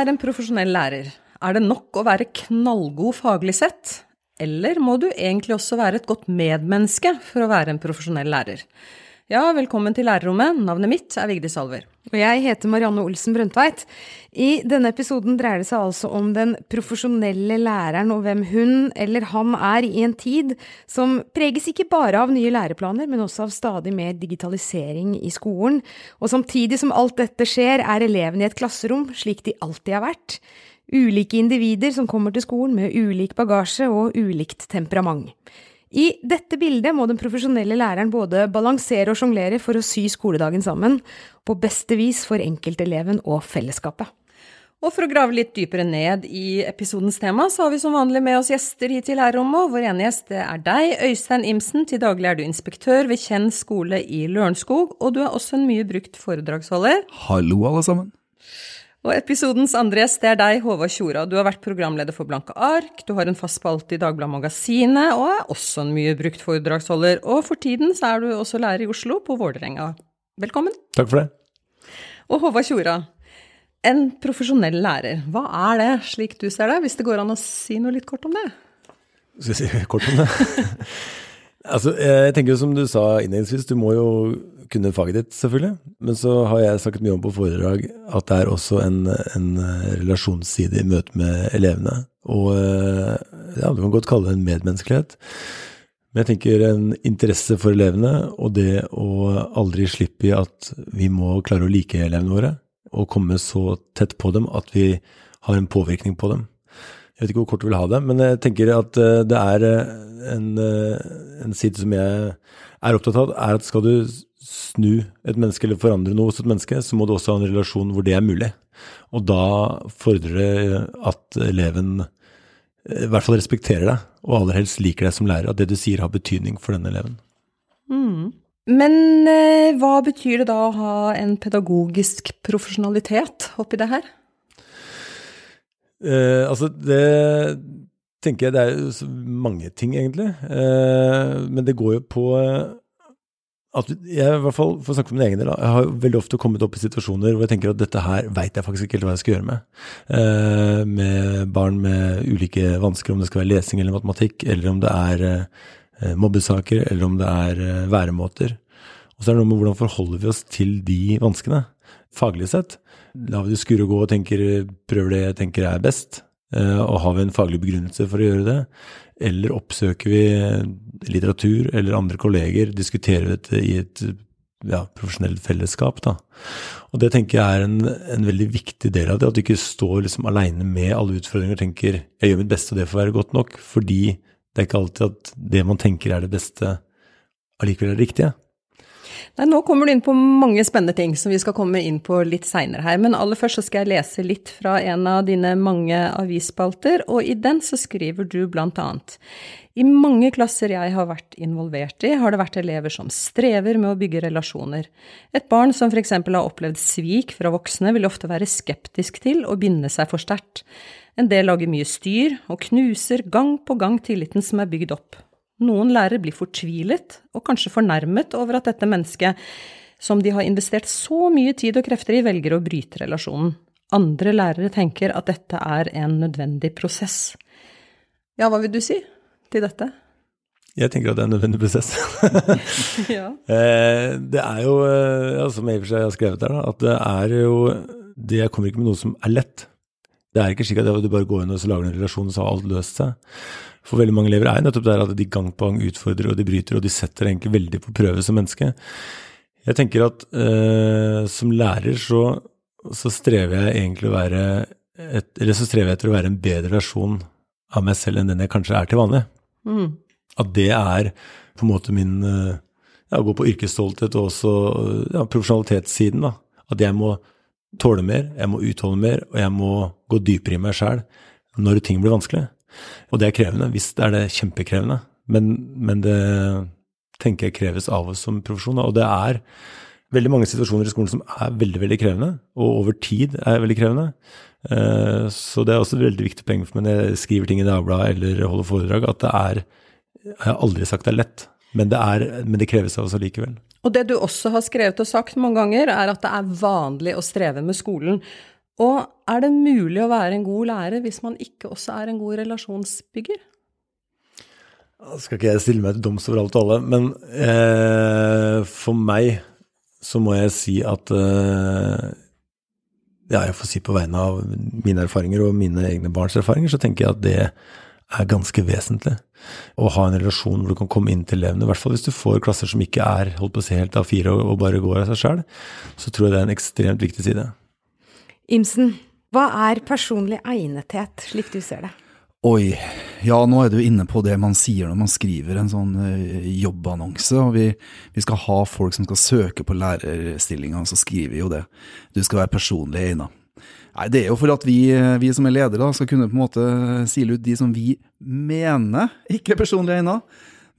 er en profesjonell lærer? Er det nok å være knallgod faglig sett, eller må du egentlig også være et godt medmenneske for å være en profesjonell lærer? Ja, velkommen til lærerrommet. Navnet mitt er Vigdis Alver. Og jeg heter Marianne Olsen Brøndtveit. I denne episoden dreier det seg altså om den profesjonelle læreren og hvem hun eller han er i en tid som preges ikke bare av nye læreplaner, men også av stadig mer digitalisering i skolen. Og samtidig som alt dette skjer, er elevene i et klasserom slik de alltid har vært. Ulike individer som kommer til skolen med ulik bagasje og ulikt temperament. I dette bildet må den profesjonelle læreren både balansere og sjonglere for å sy skoledagen sammen, på beste vis for enkelteleven og fellesskapet. Og for å grave litt dypere ned i episodens tema, så har vi som vanlig med oss gjester hit i lærerrommet. Vår ene gjest er deg, Øystein Imsen. Til daglig er du inspektør ved Kjenn skole i Lørenskog, og du er også en mye brukt foredragsholder. Hallo, alle sammen. Og episodens andre gjest er deg, Håvard Tjora. Du har vært programleder for Blanke ark, du har en fast spalte i Dagbladet Magasinet, og er også en mye brukt foredragsholder. Og for tiden så er du også lærer i Oslo, på Vålerenga. Velkommen. Takk for det. Og Håvard Tjora, en profesjonell lærer, hva er det, slik du ser det, hvis det går an å si noe litt kort om det? Skal jeg si kort om det? altså, jeg tenker som du sa innledningsvis, du må jo kunne faget ditt, selvfølgelig. Men så har jeg snakket mye om på foredrag at det er også en, en relasjonsside i møte med elevene. Og ja, du kan godt kalle det en medmenneskelighet. Men jeg tenker en interesse for elevene, og det å aldri slippe i at vi må klare å like elevene våre, og komme så tett på dem at vi har en påvirkning på dem. Jeg vet ikke hvor kort du vil ha det, men jeg tenker at det er en, en side som jeg er opptatt av, er at skal du snu et menneske eller forandre noe hos et menneske, så må du også ha en relasjon hvor det er mulig. Og da fordrer det at eleven i hvert fall respekterer deg, og aller helst liker deg som lærer. At det du sier har betydning for denne eleven. Mm. Men eh, hva betyr det da å ha en pedagogisk profesjonalitet oppi det her? Eh, altså, det tenker jeg det er mange ting, egentlig. Eh, men det går jo på at jeg i hvert fall for å snakke for min egen del, jeg har veldig ofte kommet opp i situasjoner hvor jeg tenker at dette her veit jeg faktisk ikke helt hva jeg skal gjøre med. Eh, med barn med ulike vansker, om det skal være lesing eller matematikk, eller om det er eh, mobbesaker, eller om det er eh, væremåter. Og så er det noe med hvordan forholder vi oss til de vanskene, faglig sett. Lar vi det skure og gå og tenker, prøver det jeg tenker er best, eh, og har vi en faglig begrunnelse for å gjøre det? Eller oppsøker vi litteratur eller andre kolleger, diskuterer dette i et ja, profesjonelt fellesskap. Da. Og det tenker jeg er en, en, veldig viktig del av det, at du ikke står liksom aleine med alle utfordringer og tenker jeg gjør mitt beste og det får være godt nok, fordi det er ikke alltid at det man tenker er det beste, allikevel er det riktige. Nei, nå kommer du inn på mange spennende ting som vi skal komme inn på litt seinere her. Men aller først så skal jeg lese litt fra en av dine mange avisspalter, og i den så skriver du blant annet i mange klasser jeg har vært involvert i, har det vært elever som strever med å bygge relasjoner. Et barn som f.eks. har opplevd svik fra voksne, vil ofte være skeptisk til å binde seg for sterkt. En del lager mye styr og knuser gang på gang tilliten som er bygd opp. Noen lærere blir fortvilet og kanskje fornærmet over at dette mennesket, som de har investert så mye tid og krefter i, velger å bryte relasjonen. Andre lærere tenker at dette er en nødvendig prosess. Ja, hva vil du si til dette? Jeg tenker at det er en nødvendig prosess. ja. Eh, det er jo, ja, som jeg i og for seg har skrevet der, at det er jo Det kommer ikke med noe som er lett. Det er ikke slik at du bare går inn og så lager en relasjon, og så har alt løst seg for veldig mange elever er nettopp der at de gang på gang utfordrer og de bryter, og de setter egentlig veldig på prøve som menneske. Jeg tenker at eh, som lærer så, så, strever jeg egentlig å være et, Eller så strever jeg etter å være en bedre versjon av meg selv enn den jeg kanskje er til vanlig. Mm. At det er på en måte min eh, ja, Gå på yrkesstolthet og også ja, profesjonalitetssiden. da. At jeg må tåle mer, jeg må utholde mer, og jeg må gå dypere i meg sjæl når ting blir vanskelig. Og det er krevende. Visst er det kjempekrevende, men, men det tenker jeg kreves av oss som profesjon. Og det er veldig mange situasjoner i skolen som er veldig veldig krevende, og over tid er veldig krevende. Eh, så det er også et veldig viktig poeng for meg når jeg skriver ting i Dagbladet eller holder foredrag, at det er Jeg har aldri sagt det er lett, men det, er, men det kreves av oss allikevel. Og det du også har skrevet og sagt mange ganger, er at det er vanlig å streve med skolen. Og er det mulig å være en god lærer hvis man ikke også er en god relasjonsbygger? Skal ikke jeg stille meg til doms over alt og alle, men eh, for meg så må jeg si at eh, Ja, jeg får si på vegne av mine erfaringer og mine egne barns erfaringer, så tenker jeg at det er ganske vesentlig. Å ha en relasjon hvor du kan komme inn til elevene, i hvert fall hvis du får klasser som ikke er holdt på å si helt A4 og, og bare går av seg sjøl, så tror jeg det er en ekstremt viktig side. Imsen, hva er personlig egnethet, slik du ser det? Oi, ja nå er du inne på det man sier når man skriver en sånn uh, jobbannonse. og vi, vi, skal ha folk som skal søke på lærerstillinga, så skriver vi jo det. Du skal være personlig egnet. Nei, Det er jo for at vi, vi som er ledere skal kunne på en måte sile ut de som vi mener ikke er personlig egnet.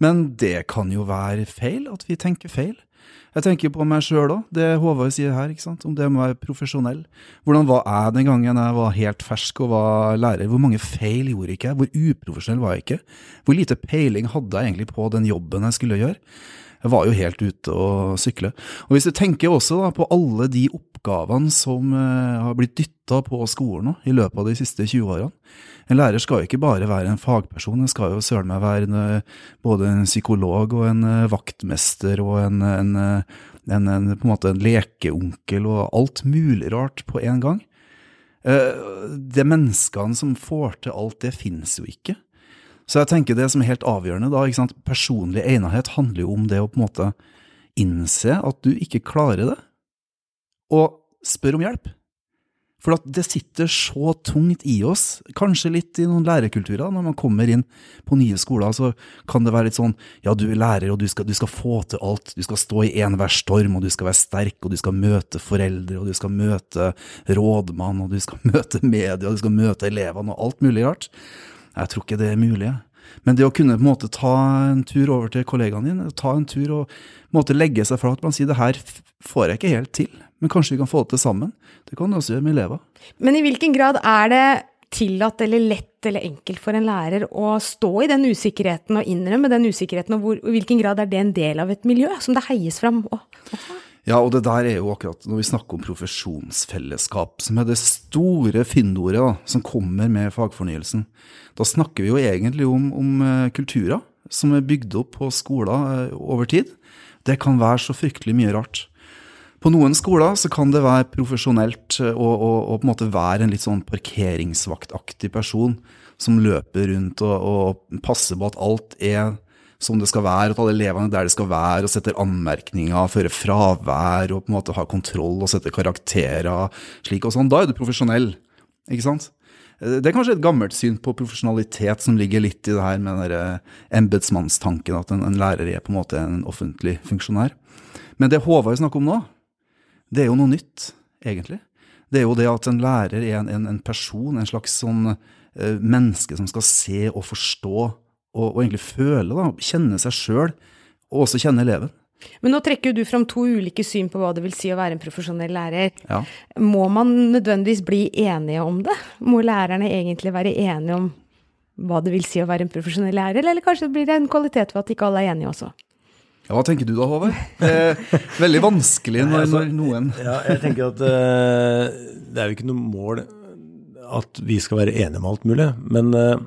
Men det kan jo være feil, at vi tenker feil. Jeg tenker på meg sjøl òg, det Håvard sier her, om det med å være profesjonell. Hvordan var jeg den gangen jeg var helt fersk og var lærer? Hvor mange feil gjorde ikke jeg? Hvor uprofesjonell var jeg ikke? Hvor lite peiling hadde jeg egentlig på den jobben jeg skulle gjøre? Jeg var jo helt ute og sykle. Og hvis du tenker også da, på alle de oppgavene som uh, har blitt dytta på skolen i løpet av de siste 20 årene. En lærer skal jo ikke bare være en fagperson, en skal jo søren meg være en, eh, både en psykolog og en uh, vaktmester og en, en, en, på en måte en lekeonkel og alt mulig rart på en gang. De menneskene som får til alt, det finnes jo ikke. Så jeg tenker det som er helt avgjørende da, personlig egnethet handler jo om det å på en måte innse at du ikke klarer det, og spør om hjelp. For det sitter så tungt i oss, kanskje litt i noen lærerkulturer. Når man kommer inn på nye skoler, så kan det være litt sånn ja, du er lærer, og du skal, du skal få til alt. Du skal stå i enhver storm, og du skal være sterk, og du skal møte foreldre, og du skal møte rådmann, og du skal møte media, og du skal møte elevene, og alt mulig rart. Jeg tror ikke det er mulig. Men det å kunne på en måte ta en tur over til kollegaene dine, ta en tur og på en måte legge seg flat og si det her får jeg ikke helt til, men kanskje vi kan få det til sammen. Det kan du også gjøre med elever. Men i hvilken grad er det tillatt eller lett eller enkelt for en lærer å stå i den usikkerheten og innrømme den usikkerheten, og hvor, i hvilken grad er det en del av et miljø som det heies fram? Oh, og ja, og det der er jo akkurat når vi snakker om profesjonsfellesskap, som er det store finnordet som kommer med fagfornyelsen. Da snakker vi jo egentlig om, om uh, kulturer som er bygd opp på skoler uh, over tid. Det kan være så fryktelig mye rart. På noen skoler så kan det være profesjonelt å uh, på en måte være en litt sånn parkeringsvaktaktig person som løper rundt og, og passer på at alt er som det skal være, at alle elevene er der de skal være, og setter anmerkninger, fører fravær, og på en måte har kontroll og setter karakterer slik og sånn. Da er du profesjonell, ikke sant? Det er kanskje et gammelt syn på profesjonalitet som ligger litt i det her med den embetsmannstanken, at en, en, lærer er på en måte en offentlig funksjonær. Men det Håvard snakker om nå, det er jo noe nytt, egentlig. Det er jo det at en lærer er en, en, en person, en slags sånn uh, menneske som skal se og forstå og, og egentlig føle, da, kjenne seg sjøl, og også kjenne eleven. Men nå trekker du fram to ulike syn på hva det vil si å være en profesjonell lærer. Ja. Må man nødvendigvis bli enige om det? Må lærerne egentlig være enige om hva det vil si å være en profesjonell lærer, eller kanskje blir det en kvalitet ved at ikke alle er enige også? Ja, Hva tenker du da, Håvard? veldig vanskelig når, altså, når noen Ja, jeg tenker at eh, det er jo ikke noe mål at vi skal være enige om alt mulig. Men uh,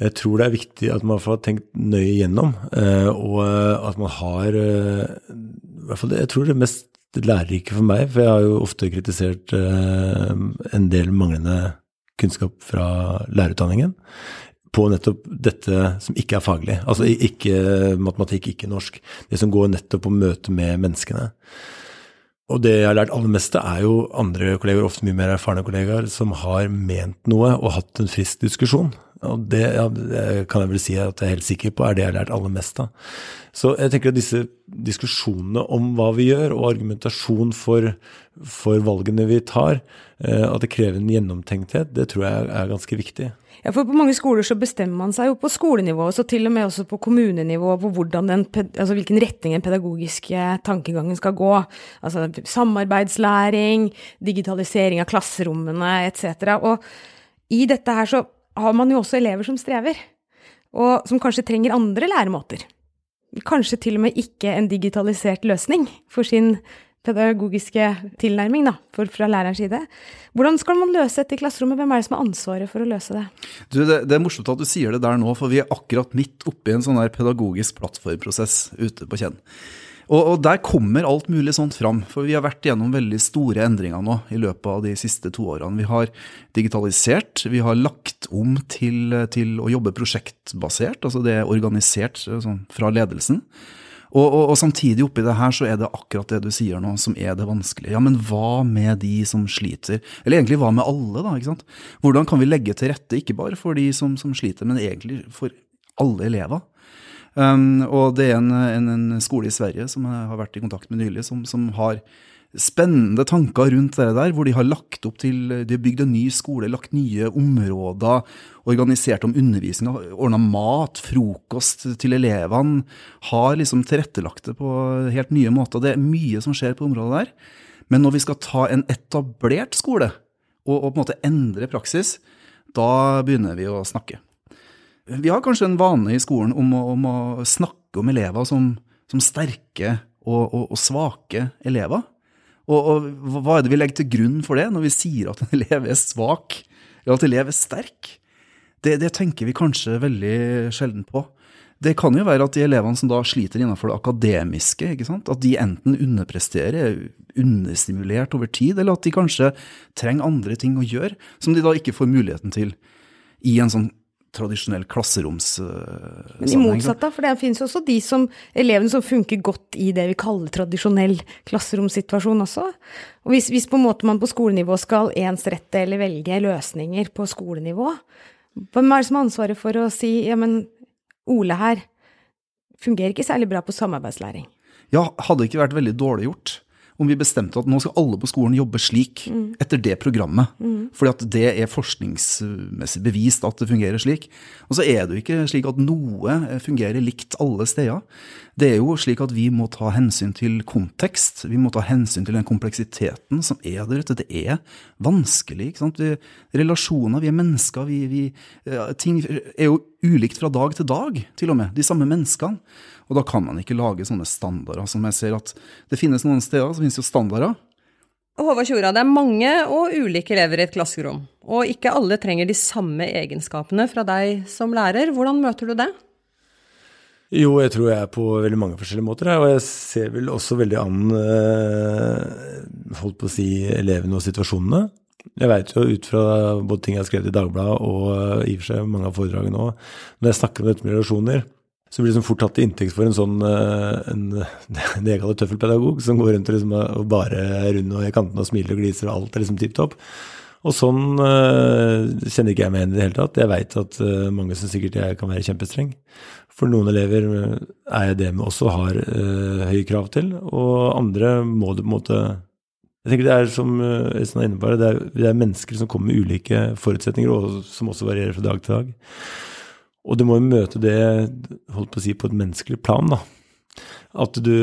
jeg tror det er viktig at man får tenkt nøye gjennom, eh, og eh, at man har eh, i hvert fall Jeg tror det mest lærerike for meg, for jeg har jo ofte kritisert en del manglende kunnskap fra lærerutdanningen på nettopp dette som ikke er faglig. Altså ikke matematikk, ikke norsk. Det som går nettopp på møte med menneskene. Og det jeg har lært aller meste, er jo andre kolleger, ofte mye mer erfarne kollegaer, som har ment noe og hatt en frisk diskusjon. Og det, ja, kan jeg vel si at jeg er helt sikker på er det jeg har lært aller mest av. Så jeg tenker at disse diskusjonene om hva vi gjør, og argumentasjon for, for valgene vi tar, eh, at det krever en gjennomtenkthet, det tror jeg er ganske viktig. Ja, for på mange skoler så bestemmer man seg jo på skolenivå, og så til og med også på kommunenivå, på den, altså hvilken retning den pedagogiske tankegangen skal gå. Altså samarbeidslæring, digitalisering av klasserommene etc. Og i dette her så har man jo også elever som strever, og som kanskje trenger andre læremåter. Kanskje til og med ikke en digitalisert løsning for sin pedagogiske tilnærming da, for, fra lærerens side. Hvordan skal man løse dette i klasserommet? Hvem er det som har ansvaret for å løse det? Du, det, det, er morsomt at du sier det der nå, for vi er akkurat midt oppi en sånn der pedagogisk plattformprosess ute på Kjenn. Og, og, der kommer alt mulig sånt fram, for vi har vært gjennom veldig store endringer nå i løpet av de siste to årene. Vi har digitalisert, vi har lagt om til, til å jobbe prosjektbasert, altså det er organisert sånn, fra ledelsen. Og, og, og, samtidig oppi det her så er det akkurat det du sier nå, som er det vanskelige. Ja, men hva med de som sliter? Eller egentlig hva med alle, da? ikke sant? Hvordan kan vi legge til rette, ikke bare for de som, som sliter, men egentlig for alle elever? Um, og det er en, en, en, skole i Sverige som jeg har vært i kontakt med nylig, som, som har spennende tanker rundt det der, hvor de har lagt opp til De har bygd en ny skole, lagt nye områder, organisert om undervisning, ordna mat, frokost til elevene. Har liksom tilrettelagt det på helt nye måter. Det er mye som skjer på området der. Men når vi skal ta en etablert skole og, og på en måte endre praksis, da begynner vi å snakke. Vi har kanskje en vane i skolen om å, om å snakke om elever som, som sterke og, og, og svake elever. Og, og, hva er det vi legger til grunn for det, når vi sier at en elev er svak, eller at en elev er sterk? Det, det, tenker vi kanskje veldig sjelden på. Det kan jo være at de elevene som da sliter innenfor det akademiske, at de enten underpresterer, er understimulert over tid, eller at de kanskje trenger andre ting å gjøre, som de da ikke får muligheten til i en sånn tradisjonell klasseromssammenheng. Men i motsatt, da, for det finnes også de som, elevene som funker godt i det vi kaller tradisjonell klasseromssituasjon også. Og hvis, hvis på en måte man på skolenivå skal ensrette eller velge løsninger på skolenivå, hvem er det som har ansvaret for å si ja, men Ole her fungerer ikke særlig bra på samarbeidslæring? Ja, hadde ikke vært veldig dårlig gjort om vi bestemte at nå skal alle på skolen jobbe slik, mm. etter det programmet. Mm. Fordi at det er forskningsmessig bevist at det fungerer slik. Og så er det jo ikke slik at noe fungerer likt alle steder. Det er jo slik at vi må ta hensyn til kontekst. Vi må ta hensyn til den kompleksiteten som er der ute. Det er vanskelig. ikke sant? Vi, relasjoner, vi er mennesker. Vi, vi, ting er jo ulikt fra dag til dag, til og med. De samme menneskene. Og da kan man ikke lage sånne standarder. Som jeg ser at det finnes noen steder så finnes jo standarder. Håvard Tjora, det er mange og ulike elever i et klasserom. Og ikke alle trenger de samme egenskapene fra deg som lærer. Hvordan møter du det? Jo, jeg tror jeg er på veldig mange forskjellige måter. Og jeg ser vel også veldig an eh, holdt på å si, elevene og situasjonene. Jeg veit jo ut fra både ting jeg har skrevet i Dagbladet og eh, i og for seg mange av foredragene nå, når jeg snakker om dette med relasjoner, så blir det liksom fort tatt til inntekt for en sånn eh, en, det jeg kaller tøffelpedagog, som går rundt og, liksom, og bare er rund og i kantene og smiler og gliser, og alt er liksom tipp topp. Og sånn uh, kjenner ikke jeg meg igjen i det hele tatt. Jeg veit at uh, mange syns sikkert jeg kan være kjempestreng. For noen elever er jeg det med også har uh, høye krav til, og andre må det på en måte Jeg tenker det er som Øystein er inne på, det er, det er mennesker som kommer med ulike forutsetninger, og som også varierer fra dag til dag. Og du må jo møte det holdt på å si, på et menneskelig plan. da. At du,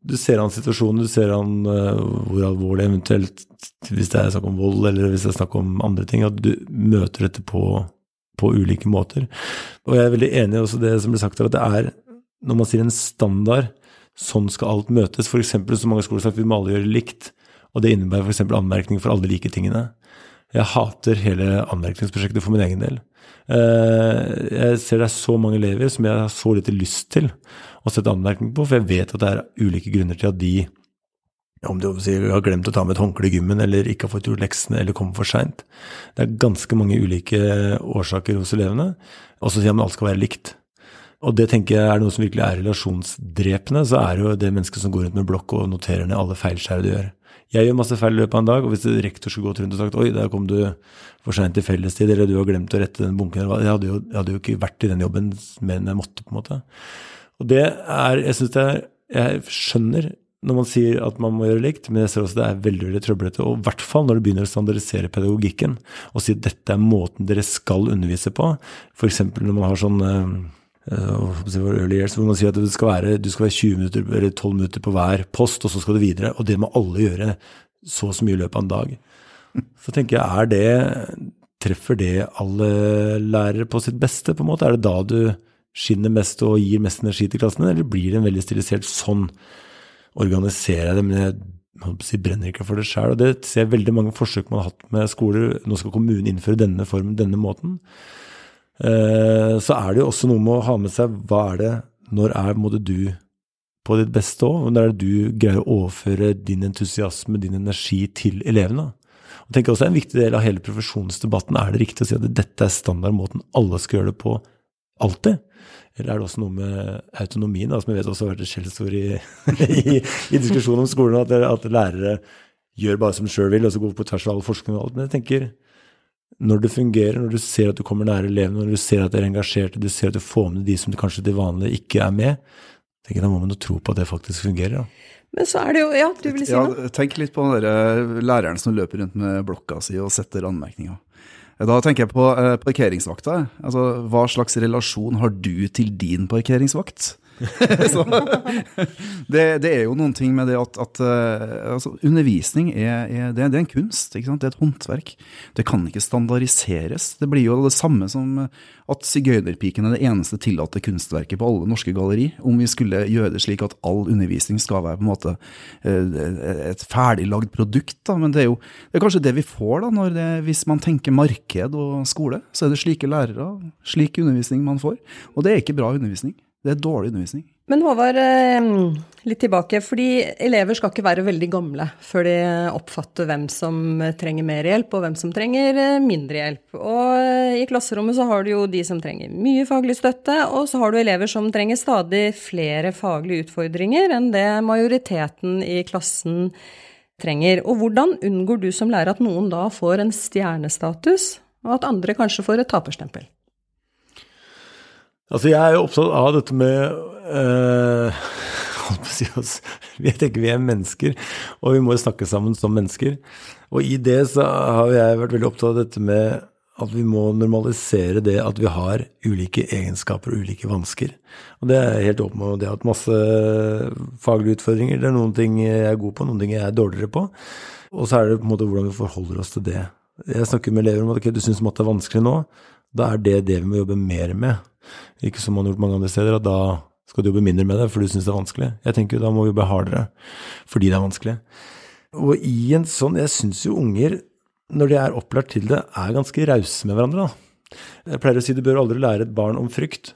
du ser an situasjonen, du ser an uh, hvor alvorlig eventuelt Hvis det er snakk om vold, eller hvis det er snakk om andre ting. At du møter dette på, på ulike måter. Og jeg er veldig enig i også det som ble sagt her, at det er Når man sier en standard, sånn skal alt møtes. F.eks. så mange skoler sagt vi må alle gjøre likt. Og det innebærer f.eks. anmerkning for alle de like tingene. Jeg hater hele anmerkningsprosjektet for min egen del. Eh, jeg ser det er så mange elever som jeg har så lite lyst til å sette anmerkning på, for jeg vet at det er ulike grunner til at de om de har glemt å ta med et håndkle i gymmen, eller ikke har fått gjort leksene, eller kommer for seint. Det er ganske mange ulike årsaker hos elevene. Og så sier man at alt skal være likt. Og det tenker jeg er noe som virkelig er relasjonsdrepende. Så er det jo det mennesket som går rundt med blokk og noterer ned alle feilskjær du gjør. Jeg gjør masse feil i løpet av en dag, og hvis rektor skulle gått rundt og sagt oi, der kom du for seint til fellestid, eller du har glemt å rette den bunken Jeg hadde jo, jeg hadde jo ikke vært i den jobben mer enn jeg måtte, på en måte. Og det er Jeg syns det er Jeg skjønner når man sier at man må gjøre likt, men jeg ser også det er veldig veldig trøblete. Og i hvert fall når du begynner å standardisere pedagogikken og si at dette er måten dere skal undervise på. F.eks. når man har sånn eh, early years, hvor man sier at skal være, du skal være 20 minutter eller 12 minutter på hver post, og så skal du videre. Og det må alle gjøre så og så mye i løpet av en dag. Så tenker jeg, er det Treffer det alle lærere på sitt beste, på en måte? Er det da du skinner mest og gir mest energi til klassene, eller blir det en veldig stilisert sånn? organiserer jeg det, men jeg, jeg brenner ikke for det sjøl. Det ser jeg veldig mange forsøk man har hatt med skoler. Nå skal kommunen innføre denne formen, denne måten. Eh, så er det jo også noe med å ha med seg hva er det, når er måte, du på ditt beste òg? Når er det du greier å overføre din entusiasme, din energi til elevene? Og tenker også En viktig del av hele profesjonsdebatten er det riktig å si at dette er standardmåten alle skal gjøre det på alltid? Eller er det også noe med autonomien, da, som jeg vet også har vært et skjellsord i, i, i diskusjonen om skolen, at, at, lærere gjør bare som sjøl vil, og så går på tvers av all forskning og alt. Men jeg tenker, når det fungerer, når du ser at du kommer nære elevene, når du ser at de er engasjerte, du ser at du får med de som kanskje til vanlig ikke er med, tenker da må man jo tro på at det faktisk fungerer. da. Men så er det jo Ja, du vil si noe? Ja, tenk litt på den der læreren som løper rundt med blokka si og setter anmerkninger. Da tenker jeg på eh, parkeringsvakta. Altså, hva slags relasjon har du til din parkeringsvakt? så, det, det, er jo noen ting med det at, at uh, altså, undervisning er, er, det, er en kunst. Det er et håndverk. Det kan ikke standardiseres. Det blir jo det samme som at Sigøynerpiken er det eneste tillatte kunstverket på alle norske galleri. Om vi skulle gjøre det slik at all undervisning skal være på en måte uh, et ferdiglagd produkt. Da. Men det er jo det er kanskje det vi får da, det, hvis man tenker marked og skole. Så er det slike lærere, slik undervisning man får. Og det er ikke bra undervisning. Det er dårlig undervisning. Men Håvard, eh, litt tilbake. fordi elever skal ikke være veldig gamle før de oppfatter hvem som trenger mer hjelp, og hvem som trenger eh, mindre hjelp. Og eh, i klasserommet så har du jo de som trenger mye faglig støtte, og så har du elever som trenger stadig flere faglige utfordringer enn det majoriteten i klassen trenger. Og hvordan unngår du som lærer at noen da får en stjernestatus, og at andre kanskje får et taperstempel? Altså, jeg er jo opptatt av dette med øh, Jeg tenker vi er mennesker, og vi må jo snakke sammen som mennesker. Og i det så har jeg vært veldig opptatt av dette med at vi må normalisere det at vi har ulike egenskaper og ulike vansker. Og det er helt åpen med det at masse faglige utfordringer. Det er noen ting jeg er god på, noen ting jeg er dårligere på. Og så er det på en måte hvordan vi forholder oss til det. Jeg snakker med elever om at okay, du syns matte er vanskelig nå. Da er det det vi må jobbe mer med. Ikke som man har gjort mange andre steder, at da skal du jobbe mindre med det for du syns det er vanskelig. Jeg tenker da må vi jobbe hardere fordi det er vanskelig. Og i en sånn Jeg syns jo unger, når de er opplært til det, er ganske rause med hverandre, da. Jeg pleier å si du bør aldri lære et barn om frykt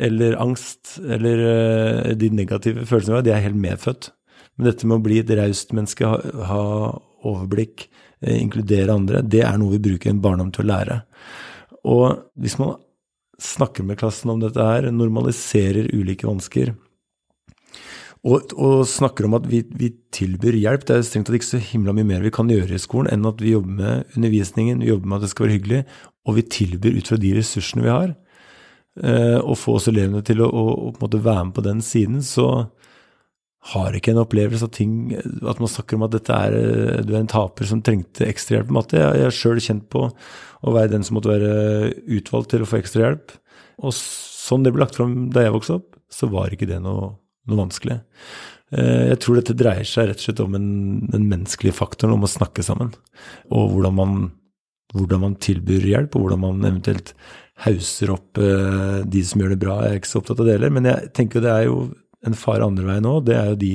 eller angst eller uh, de negative følelsene. De er helt medfødt. Men dette med å bli et raust menneske, ha, overblikk, uh, inkludere andre, det er noe vi bruker en barndom til å lære. Og hvis man snakker med klassen om dette her, normaliserer ulike vansker. Og, og snakker om at vi, vi, tilbyr hjelp. Det er strengt tatt ikke så himla mye mer vi kan gjøre i skolen enn at vi jobber med undervisningen, vi jobber med at det skal være hyggelig, og vi tilbyr ut fra de ressursene vi har. Eh, og få oss elevene til å, å, å være med på den siden, så har ikke en opplevelse av ting At man snakker om at dette er, du er en taper som trengte ekstra hjelp matte. Jeg har sjøl kjent på å være den som måtte være utvalgt til å få ekstra hjelp. Og sånn det ble lagt fram da jeg vokste opp, så var ikke det noe, noe vanskelig. Eh, jeg tror dette dreier seg rett og slett om en, den menneskelige faktoren, om å snakke sammen. Og hvordan man, hvordan man tilbyr hjelp, og hvordan man eventuelt hauser opp eh, de som gjør det bra. Jeg er ikke så opptatt av det heller, men jeg tenker det er jo en fare andre veien òg. Det er jo de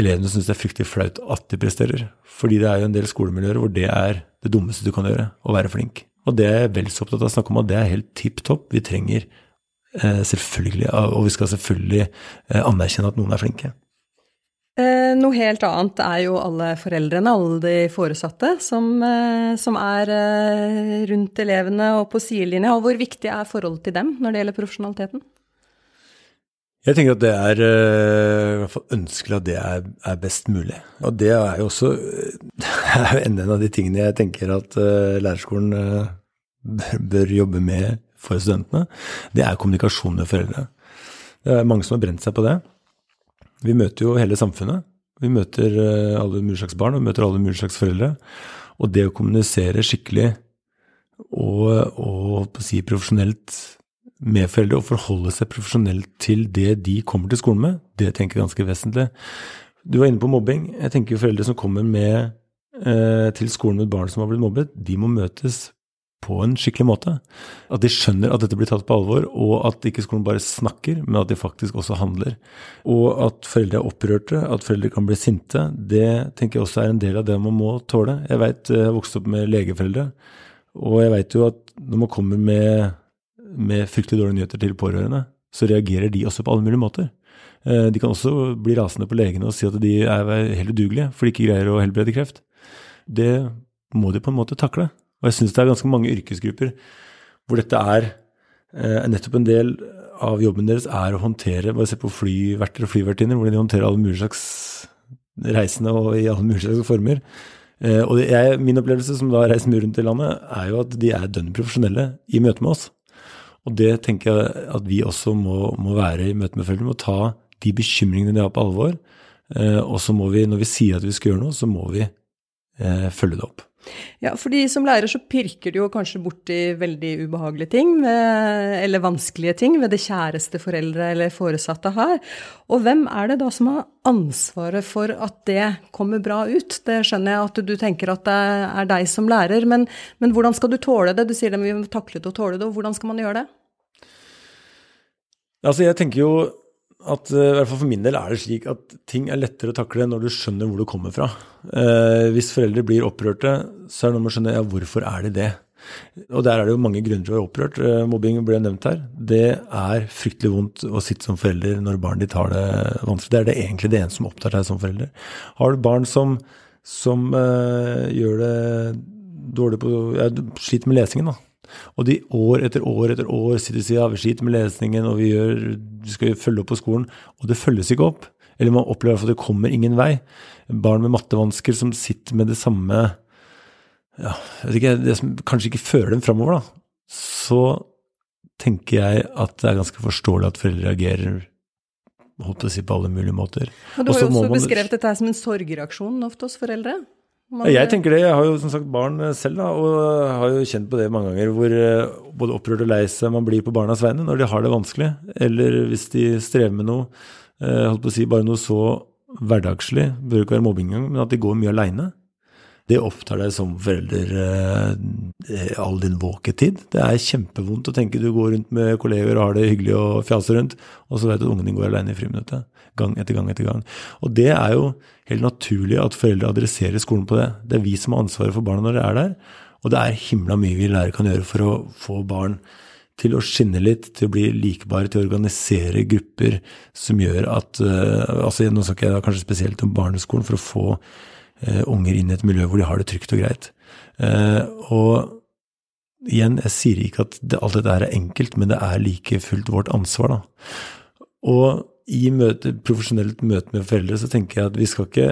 elevene syns det er fryktelig flaut at de presterer. Fordi det er jo en del skolemiljøer hvor det er det dummeste du kan gjøre, å være flink. Og det er jeg vel så opptatt av å snakke om at det er helt tipp topp. Vi trenger eh, selvfølgelig, og vi skal selvfølgelig eh, anerkjenne at noen er flinke. Eh, noe helt annet er jo alle foreldrene, alle de foresatte, som, eh, som er eh, rundt elevene og på sidelinja. Og hvor viktig er forholdet til dem når det gjelder profesjonaliteten? Jeg tenker at det er eh, ønskelig at det er, er, best mulig. Og det er jo også er jo en av de tingene jeg tenker at uh, lærerskolen bør, bør, jobbe med for studentene. Det er kommunikasjon med foreldre. Det er mange som har brent seg på det. Vi møter jo hele samfunnet. Vi møter alle mulige slags barn, og vi møter alle mulige slags foreldre. Og det å kommunisere skikkelig og, og på å si profesjonelt med foreldre og forholde seg profesjonelt til det de kommer til skolen med, det tenker jeg ganske vesentlig. Du var inne på mobbing. Jeg tenker foreldre som kommer med eh, til skolen med barn som har blitt mobbet, de må møtes på en skikkelig måte. At de skjønner at dette blir tatt på alvor, og at ikke skolen bare snakker, men at de faktisk også handler. Og at foreldre er opprørte, at foreldre kan bli sinte, det tenker jeg også er en del av det man må tåle. Jeg vet, jeg har vokst opp med legeforeldre, og jeg vet jo at når man kommer med, med fryktelig dårlige nyheter til pårørende, så reagerer de også på alle mulige måter. Eh, de kan også bli rasende på legene og si at de er helt udugelige, for de ikke greier å helbrede kreft. Det må de på en måte takle. Og jeg syns det er ganske mange yrkesgrupper hvor dette er eh, nettopp en del av jobben deres er å håndtere Bare se på flyverter og flyvertinner, hvordan de håndterer alle mulige slags reisende og i alle mulige slags former. Eh, og jeg, min opplevelse som da reist mye rundt i landet, er jo at de er dønn profesjonelle i møte med oss. Og det tenker jeg at vi også må, må være i møte med foreldre. Må ta de bekymringene de har på alvor. Eh, og så må vi, når vi sier at vi skal gjøre noe, så må vi følge det opp. Ja, fordi som lærer så pirker du jo kanskje borti veldig ubehagelige ting, eller vanskelige ting, ved det kjæreste foreldre eller foresatte har. Og hvem er det da som har ansvaret for at det kommer bra ut? Det skjønner jeg at du tenker at det er deg som lærer, men, men hvordan skal du tåle det? Du sier at vi må takle det og tåle det, og hvordan skal man gjøre det? Altså, jeg tenker jo at uh, i hvert fall for min del er det slik at ting er lettere å takle når du skjønner hvor det kommer fra. Eh, hvis foreldre blir opprørte, så er det noe med å skjønne ja, hvorfor er de det. Og der er det jo mange grunner til å være opprørt. Eh, mobbing ble nevnt her. Det er fryktelig vondt å sitte som forelder når barnet ditt har det vanskelig. Det er det egentlig det eneste som opptar deg som forelder. Har du barn som, som gjør det dårlig på ja, Sliter med lesingen, da og de år etter år etter år sitter og sier ja, vi sliter med lesningen, og vi, gjør, vi skal følge opp på skolen, og det følges ikke opp. Eller man opplever at det kommer ingen vei. Barn med mattevansker som sitter med det samme ja, ikke, det som kanskje ikke fører dem framover, da. Så tenker jeg at det er ganske forståelig at foreldre reagerer holdt på å si på alle mulige måter. Og Du har jo også beskrevet dette som en sorgreaksjon ofte hos foreldre? Man, jeg tenker det. Jeg har jo som sagt barn selv, da, og har jo kjent på det mange ganger. Hvor eh, både opprørt og lei seg man blir på barnas vegne når de har det vanskelig. Eller hvis de strever med noe. Eh, holdt på å si bare noe så hverdagslig, bør ikke være mobbing engang, men at de går mye aleine. Det opptar deg som forelder eh, all din våketid. Det er kjempevondt å tenke du går rundt med kolleger og har det hyggelig og fjaser rundt, og så vet du at ungen din går aleine i friminuttet gang etter gang etter gang. Og det er jo helt naturlig at foreldre adresserer skolen på det. Det er vi som har ansvaret for barna når de er der. Og det er himla mye vi lærere kan gjøre for å få barn til å skinne litt, til å bli likebare, til å organisere grupper som gjør at uh, altså Nå snakker jeg kanskje spesielt om barneskolen, for å få uh, unger inn i et miljø hvor de har det trygt og greit. Uh, og igjen, jeg sier ikke at det, alt dette er enkelt, men det er like fullt vårt ansvar, da. Og i møte, profesjonelt møte med foreldre så tenker jeg at vi skal ikke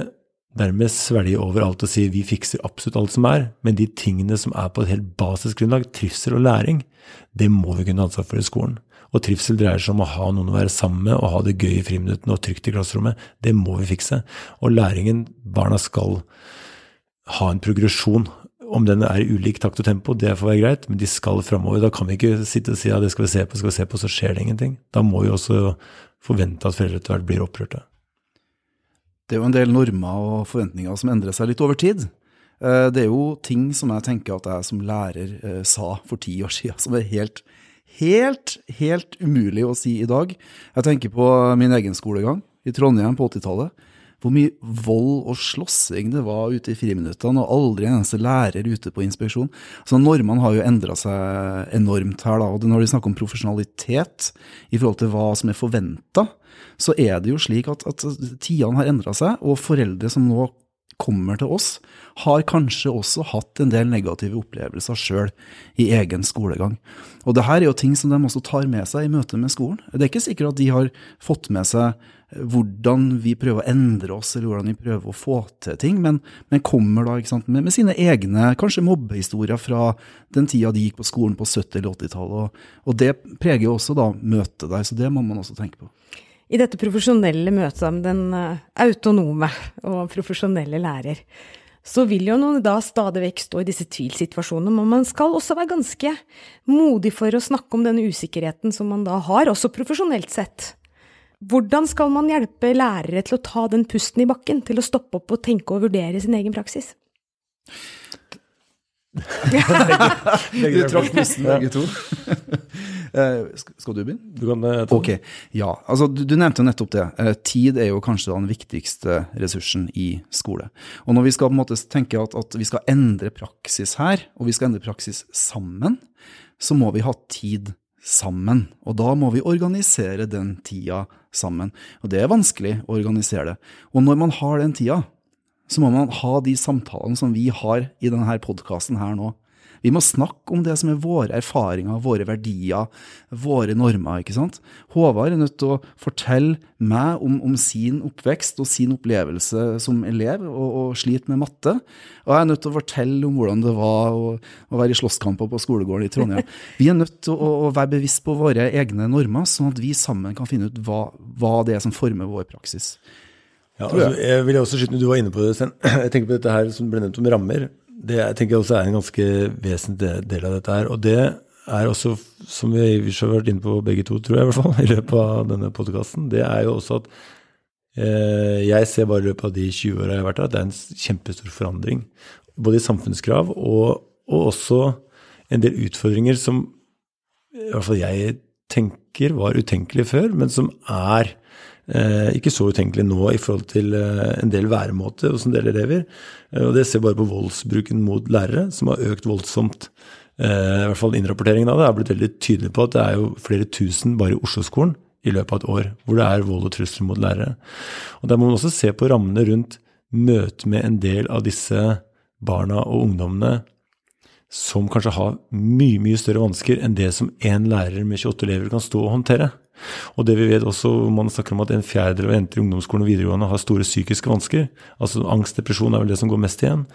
dermed svelge over alt og si vi fikser absolutt alt som er, men de tingene som er på et helt basisgrunnlag, trivsel og læring, det må vi kunne ha ansvar for i skolen. Og trivsel dreier seg om å ha noen å være sammen med og ha det gøy i friminuttene og trygt i klasserommet. Det må vi fikse. Og læringen, barna skal ha en progresjon. Om den er i ulik takt og tempo, det får være greit, men de skal framover. Da kan vi ikke sitte og si ja, det skal vi se på, skal vi se på, så skjer det ingenting. Da må vi også forvente at foreldre etter hvert blir opprørte. Det er jo en del normer og forventninger som endrer seg litt over tid. Eh, det er jo ting som jeg tenker at jeg som lærer eh, sa for ti år siden, som er helt, helt, helt umulig å si i dag. Jeg tenker på min egen skolegang i Trondheim på 80-tallet hvor mye vold og slåssing det var ute i friminuttene, og aldri en eneste lærer ute på inspeksjon. Så normene har jo endra seg enormt her, da. Og når vi snakker om profesjonalitet i forhold til hva som er forventa, så er det jo slik at, at tidene har endra seg, og foreldre som nå kommer til oss, har kanskje også hatt en del negative opplevelser sjøl i egen skolegang. Og det her er jo ting som de også tar med seg i møte med skolen. Det er ikke sikkert at de har fått med seg hvordan vi prøver å endre oss, eller hvordan vi prøver å få til ting, men, men kommer da sant, med, med, sine egne kanskje mobbehistorier fra den tida de gikk på skolen på 70- eller 80-tallet. Og, og, det preger jo også da møtet der, så det må man også tenke på. I dette profesjonelle møtet med den eh, autonome og profesjonelle lærer, så vil jo noen da stadig vekk stå i disse tvilsituasjonene, men man skal også være ganske modig for å snakke om den usikkerheten som man da har, også profesjonelt sett. Hvordan skal man hjelpe lærere til å ta den pusten i bakken, til å stoppe opp og tenke og vurdere sin egen praksis? Du trakk pusten, begge to. Eh, Skal du begynne? Du kan eh, ta Ok, ja. Altså, du, du nevnte jo nettopp det. Eh, tid er jo kanskje den viktigste ressursen i skole. Og når vi skal på en måte tenke at, at vi skal endre praksis her, og vi skal endre praksis sammen, så må vi ha tid sammen. Og da må vi organisere den tida sammen. Og det er vanskelig å organisere det. Og når man har den tida, så må man ha de samtalene som vi har i denne podkasten her nå. Vi må snakke om det som er våre erfaringer, våre verdier, våre normer. ikke sant? Håvard er nødt til å fortelle meg om, om sin oppvekst og sin opplevelse som elev, og, og sliter med matte. Og jeg er nødt til å fortelle om hvordan det var å, å være i slåsskamper på skolegården i Trondheim. Vi er nødt til å, å være bevisst på våre egne normer, sånn at vi sammen kan finne ut hva, hva det er som former vår praksis. Ja, jeg. altså, jeg vil også skyte, Du var inne på det, Sten. Jeg tenker på dette her som ble nevnt om rammer. Det jeg tenker også er en ganske vesentlig del av dette her. Og det er også, som vi har vært inne på begge to, tror jeg i hvert fall, i løpet av denne podkasten, det er jo også at eh, jeg ser bare i løpet av de 20 åra jeg har vært her, at det er en kjempestor forandring. Både i samfunnskrav og, og også en del utfordringer som i hvert fall jeg tenker var utenkelig før, men som er ikke så utenkelig nå i forhold til eh, en del væremåter hos en del elever. Eh, og Det ser bare på voldsbruken mot lærere, som har økt voldsomt. Eh, I hvert fall innrapporteringen av det har blitt veldig tydelig på at det er jo flere tusen bare i Oslo-skolen i løpet av et år hvor det er vold og trusler mot lærere. Og Der må man også se på rammene rundt møtet med en del av disse barna og ungdommene som kanskje har mye mye større vansker enn det som én lærer med 28 elever kan stå og håndtere. Og det vi vet også, man snakker om at en fjerdedel av jenter i ungdomsskolen og videregående har store psykiske vansker, altså angst, depresjon er vel det som går mest igjen,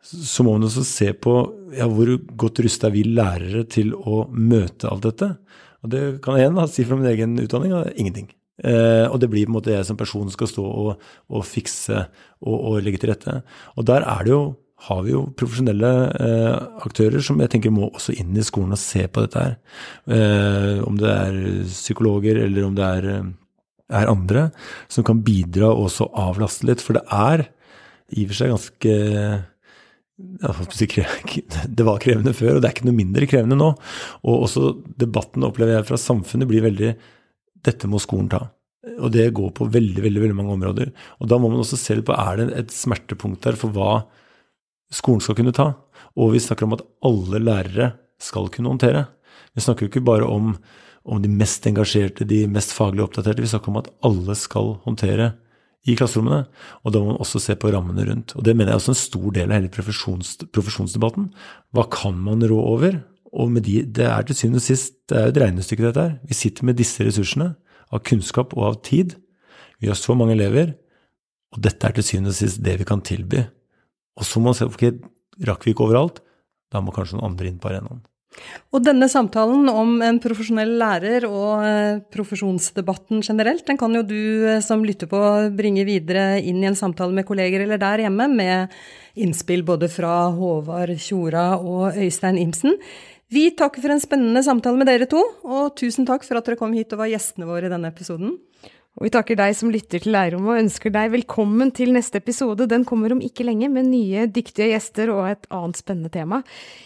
så må man også se på ja, hvor godt rusta er vi lærere til å møte alt dette. Og det kan jeg igjen da, si fra min egen utdanning, ja, ingenting. Eh, og det blir på en måte jeg som person skal stå og, og fikse og, og legge til rette. Og der er det jo har vi jo profesjonelle eh, aktører som jeg tenker må også inn i skolen og se på dette her. Eh, om det er psykologer eller om det er, eh, er andre som kan bidra og også avlaste litt. For det er i og for seg ganske ja, Det var krevende før, og det er ikke noe mindre krevende nå. Og også debatten opplever jeg fra samfunnet blir veldig Dette må skolen ta. Og det går på veldig, veldig, veldig mange områder. Og da må man også se litt på er det et smertepunkt der for hva skolen skal kunne ta. Og vi snakker om at alle lærere skal kunne håndtere. Vi snakker jo ikke bare om, om de mest engasjerte, de mest faglig oppdaterte. Vi snakker om at alle skal håndtere i klasserommene. Og da må man også se på rammene rundt. Og det mener jeg er også en stor del av hele profesjons, profesjonsdebatten. Hva kan man rå over? Og de, det er til syvende og sist det er jo et regnestykke, dette her. Vi sitter med disse ressursene av kunnskap og av tid. Vi har så mange elever, og dette er til syvende og sist det vi kan tilby. Og så må man se ok, rakk vi ikke overalt, da må kanskje noen andre inn på arenaen. Og denne samtalen om en profesjonell lærer og eh, profesjonsdebatten generelt, den kan jo du eh, som lytter på bringe videre inn i en samtale med kolleger eller der hjemme, med innspill både fra Håvard Tjora og Øystein Imsen. Vi takker for en spennende samtale med dere to, og tusen takk for at dere kom hit og var gjestene våre i denne episoden. Og vi takker deg som lytter til Lærerrommet og ønsker deg velkommen til neste episode. Den kommer om ikke lenge med nye dyktige gjester og et annet spennende tema.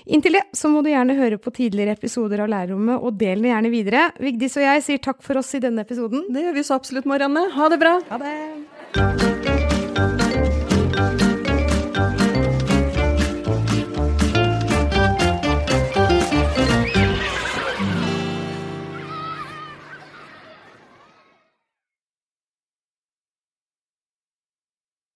Inntil det så må du gjerne høre på tidligere episoder av Lærerrommet og del den gjerne videre. Vigdis og jeg sier takk for oss i denne episoden. Det gjør vi så absolutt, Marianne. Ha det bra. Ha det!